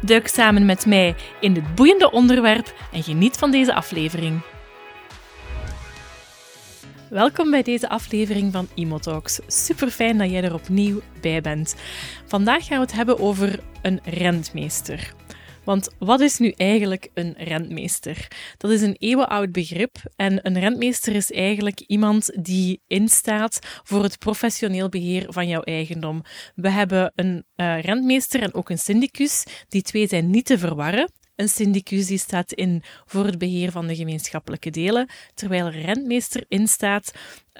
Duik samen met mij in dit boeiende onderwerp en geniet van deze aflevering. Welkom bij deze aflevering van Imotalks. Super fijn dat jij er opnieuw bij bent. Vandaag gaan we het hebben over een rentmeester. Want wat is nu eigenlijk een rentmeester? Dat is een eeuwenoud begrip en een rentmeester is eigenlijk iemand die instaat voor het professioneel beheer van jouw eigendom. We hebben een uh, rentmeester en ook een syndicus. Die twee zijn niet te verwarren. Een syndicus die staat in voor het beheer van de gemeenschappelijke delen, terwijl een rentmeester instaat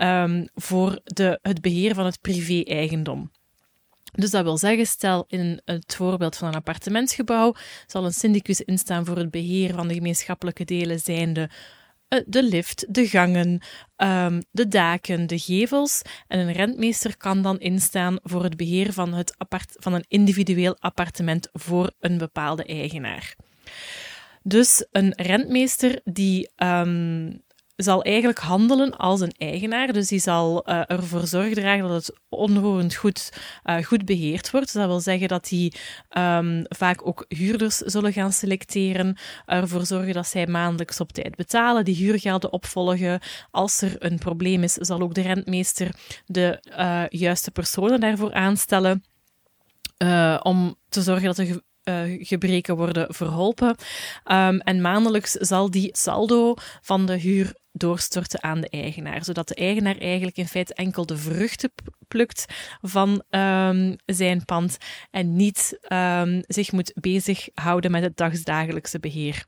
um, voor de, het beheer van het privé-eigendom. Dus dat wil zeggen, stel in het voorbeeld van een appartementsgebouw zal een syndicus instaan voor het beheer van de gemeenschappelijke delen, zijnde eh, de lift, de gangen, um, de daken, de gevels. En een rentmeester kan dan instaan voor het beheer van, het apart van een individueel appartement voor een bepaalde eigenaar. Dus een rentmeester die um, zal eigenlijk handelen als een eigenaar. Dus die zal uh, ervoor zorgen dragen dat het onroerend goed, uh, goed beheerd wordt. Dat wil zeggen dat die um, vaak ook huurders zullen gaan selecteren, ervoor zorgen dat zij maandelijks op tijd betalen, die huurgelden opvolgen. Als er een probleem is, zal ook de rentmeester de uh, juiste personen daarvoor aanstellen. om te zorgen dat uh, gebreken worden verholpen. Um, en maandelijks zal die saldo van de huur doorstorten aan de eigenaar, zodat de eigenaar eigenlijk in feite enkel de vruchten plukt van um, zijn pand en niet um, zich moet bezighouden met het dagsdagelijkse beheer.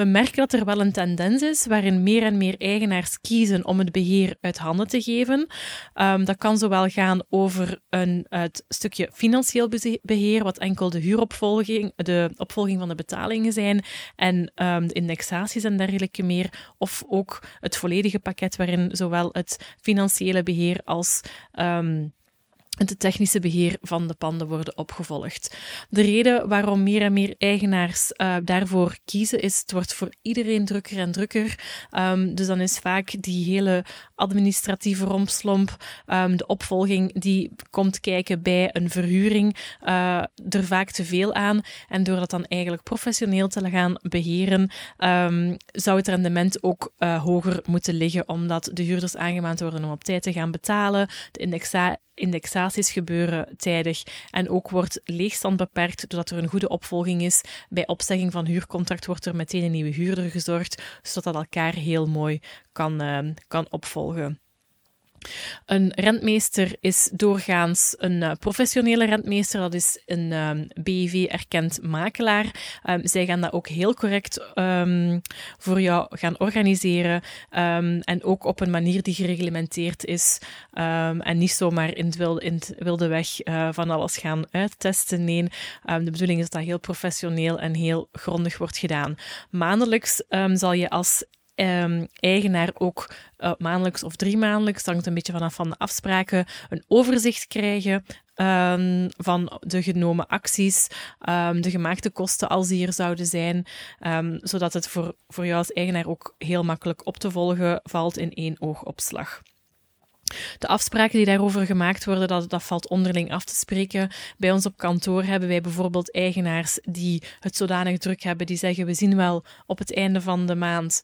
We merken dat er wel een tendens is waarin meer en meer eigenaars kiezen om het beheer uit handen te geven. Um, dat kan zowel gaan over een het stukje financieel beheer, wat enkel de huuropvolging, de opvolging van de betalingen zijn en um, de indexaties en dergelijke meer, of ook het volledige pakket waarin zowel het financiële beheer als um, het technische beheer van de panden worden opgevolgd. De reden waarom meer en meer eigenaars uh, daarvoor kiezen is, het wordt voor iedereen drukker en drukker. Um, dus dan is vaak die hele administratieve rompslomp, um, de opvolging die komt kijken bij een verhuring, uh, er vaak te veel aan. En door dat dan eigenlijk professioneel te gaan beheren, um, zou het rendement ook uh, hoger moeten liggen, omdat de huurders aangemaand worden om op tijd te gaan betalen, de indexatie indexaties gebeuren tijdig en ook wordt leegstand beperkt doordat er een goede opvolging is. Bij opzegging van huurcontract wordt er meteen een nieuwe huurder gezorgd, zodat dat elkaar heel mooi kan, uh, kan opvolgen. Een rentmeester is doorgaans een uh, professionele rentmeester, dat is een um, BV-erkend makelaar. Um, zij gaan dat ook heel correct um, voor jou gaan organiseren en ook op een manier die gereglementeerd is en niet zomaar in het wilde, in het wilde weg uh, van alles gaan uittesten. Nee, de bedoeling is dat dat heel professioneel en heel grondig wordt gedaan. Maandelijks zal je als um, eigenaar ook uh, maandelijks of drie maandelijks, hangt een beetje vanaf van de afspraken, een overzicht krijgen um, van de genomen acties, um, de gemaakte kosten als die er zouden zijn, zodat het voor, voor jou als eigenaar ook heel makkelijk op te volgen valt in één oogopslag. De afspraken die daarover gemaakt worden, dat, dat valt onderling af te spreken. Bij ons op kantoor hebben wij bijvoorbeeld eigenaars die het zodanig druk hebben, die zeggen we zien wel op het einde van de maand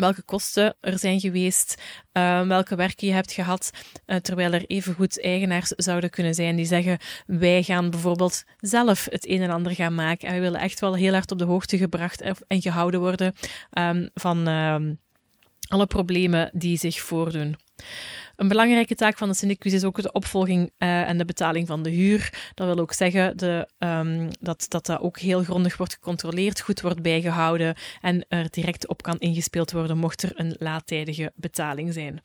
welke kosten er zijn geweest, uh, welke werken je hebt gehad, uh, terwijl er evengoed eigenaars zouden kunnen zijn die zeggen, wij gaan bijvoorbeeld zelf het een en ander gaan maken en we willen echt wel heel hard op de hoogte gebracht en gehouden worden um, van uh, alle problemen die zich voordoen. Een belangrijke taak van de syndicus is ook de opvolging uh, en de betaling van de huur. Dat wil ook zeggen de, um, dat, dat dat ook heel grondig wordt gecontroleerd, goed wordt bijgehouden en er direct op kan ingespeeld worden mocht er een laattijdige betaling zijn.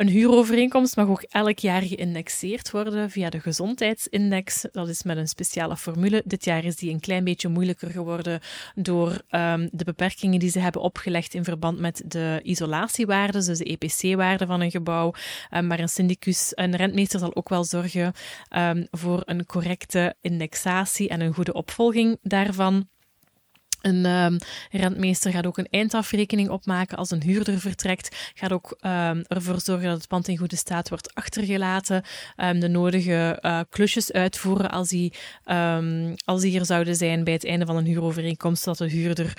Een huurovereenkomst mag ook elk jaar geïndexeerd worden via de gezondheidsindex. Dat is met een speciale formule. Dit jaar is die een klein beetje moeilijker geworden door um, de beperkingen die ze hebben opgelegd in verband met de isolatiewaarden, dus de EPC-waarden van een gebouw. Um, maar een syndicus, een rentmeester zal ook wel zorgen um, voor een correcte indexatie en een goede opvolging daarvan. Een um, rentmeester gaat ook een eindafrekening opmaken als een huurder vertrekt. Gaat ook um, ervoor zorgen dat het pand in goede staat wordt achtergelaten. Um, de nodige uh, klusjes uitvoeren als die, als die er zouden zijn bij het einde van een huurovereenkomst, zodat de, huurder,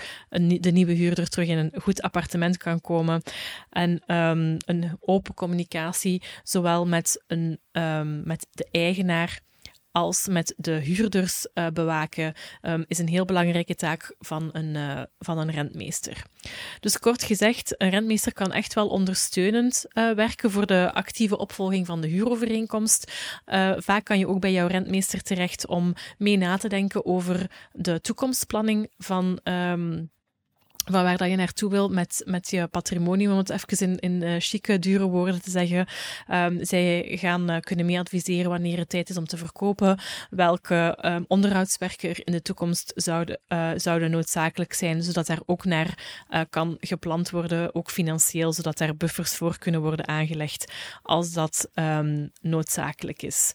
de nieuwe huurder terug in een goed appartement kan komen. En een open communicatie, zowel met, een, met de eigenaar als met de huurders uh, bewaken, um, is een heel belangrijke taak van een, uh, van een rentmeester. Dus kort gezegd, een rentmeester kan echt wel ondersteunend uh, werken voor de actieve opvolging van de huurovereenkomst. vaak kan je ook bij jouw rentmeester terecht om mee na te denken over de toekomstplanning van. Um, van waar dat je naartoe wil met, met je patrimonium, om het even in, in uh, chique, dure woorden te zeggen. Um, zij gaan uh, kunnen mee adviseren wanneer het tijd is om te verkopen, welke um, onderhoudswerken er in de toekomst zouden, uh, zouden noodzakelijk zijn, zodat daar ook naar kan gepland worden, ook financieel, zodat daar buffers voor kunnen worden aangelegd als dat um, noodzakelijk is.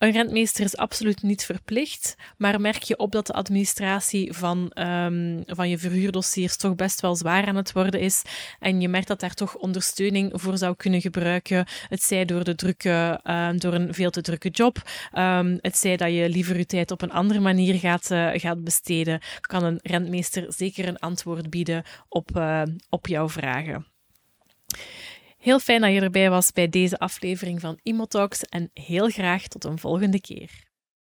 Een rentmeester is absoluut niet verplicht, maar merk je op dat de administratie van, um, van je verhuurdossiers toch best wel zwaar aan het worden is en je merkt dat daar toch ondersteuning voor zou kunnen gebruiken, het zij door de drukke, uh, door een veel te drukke job, um, het zij dat je liever je tijd op een andere manier gaat, uh, gaat besteden, kan een rentmeester zeker een antwoord bieden op, uh, op jouw vragen. Heel fijn dat je erbij was bij deze aflevering van Imotalks en heel graag tot een volgende keer.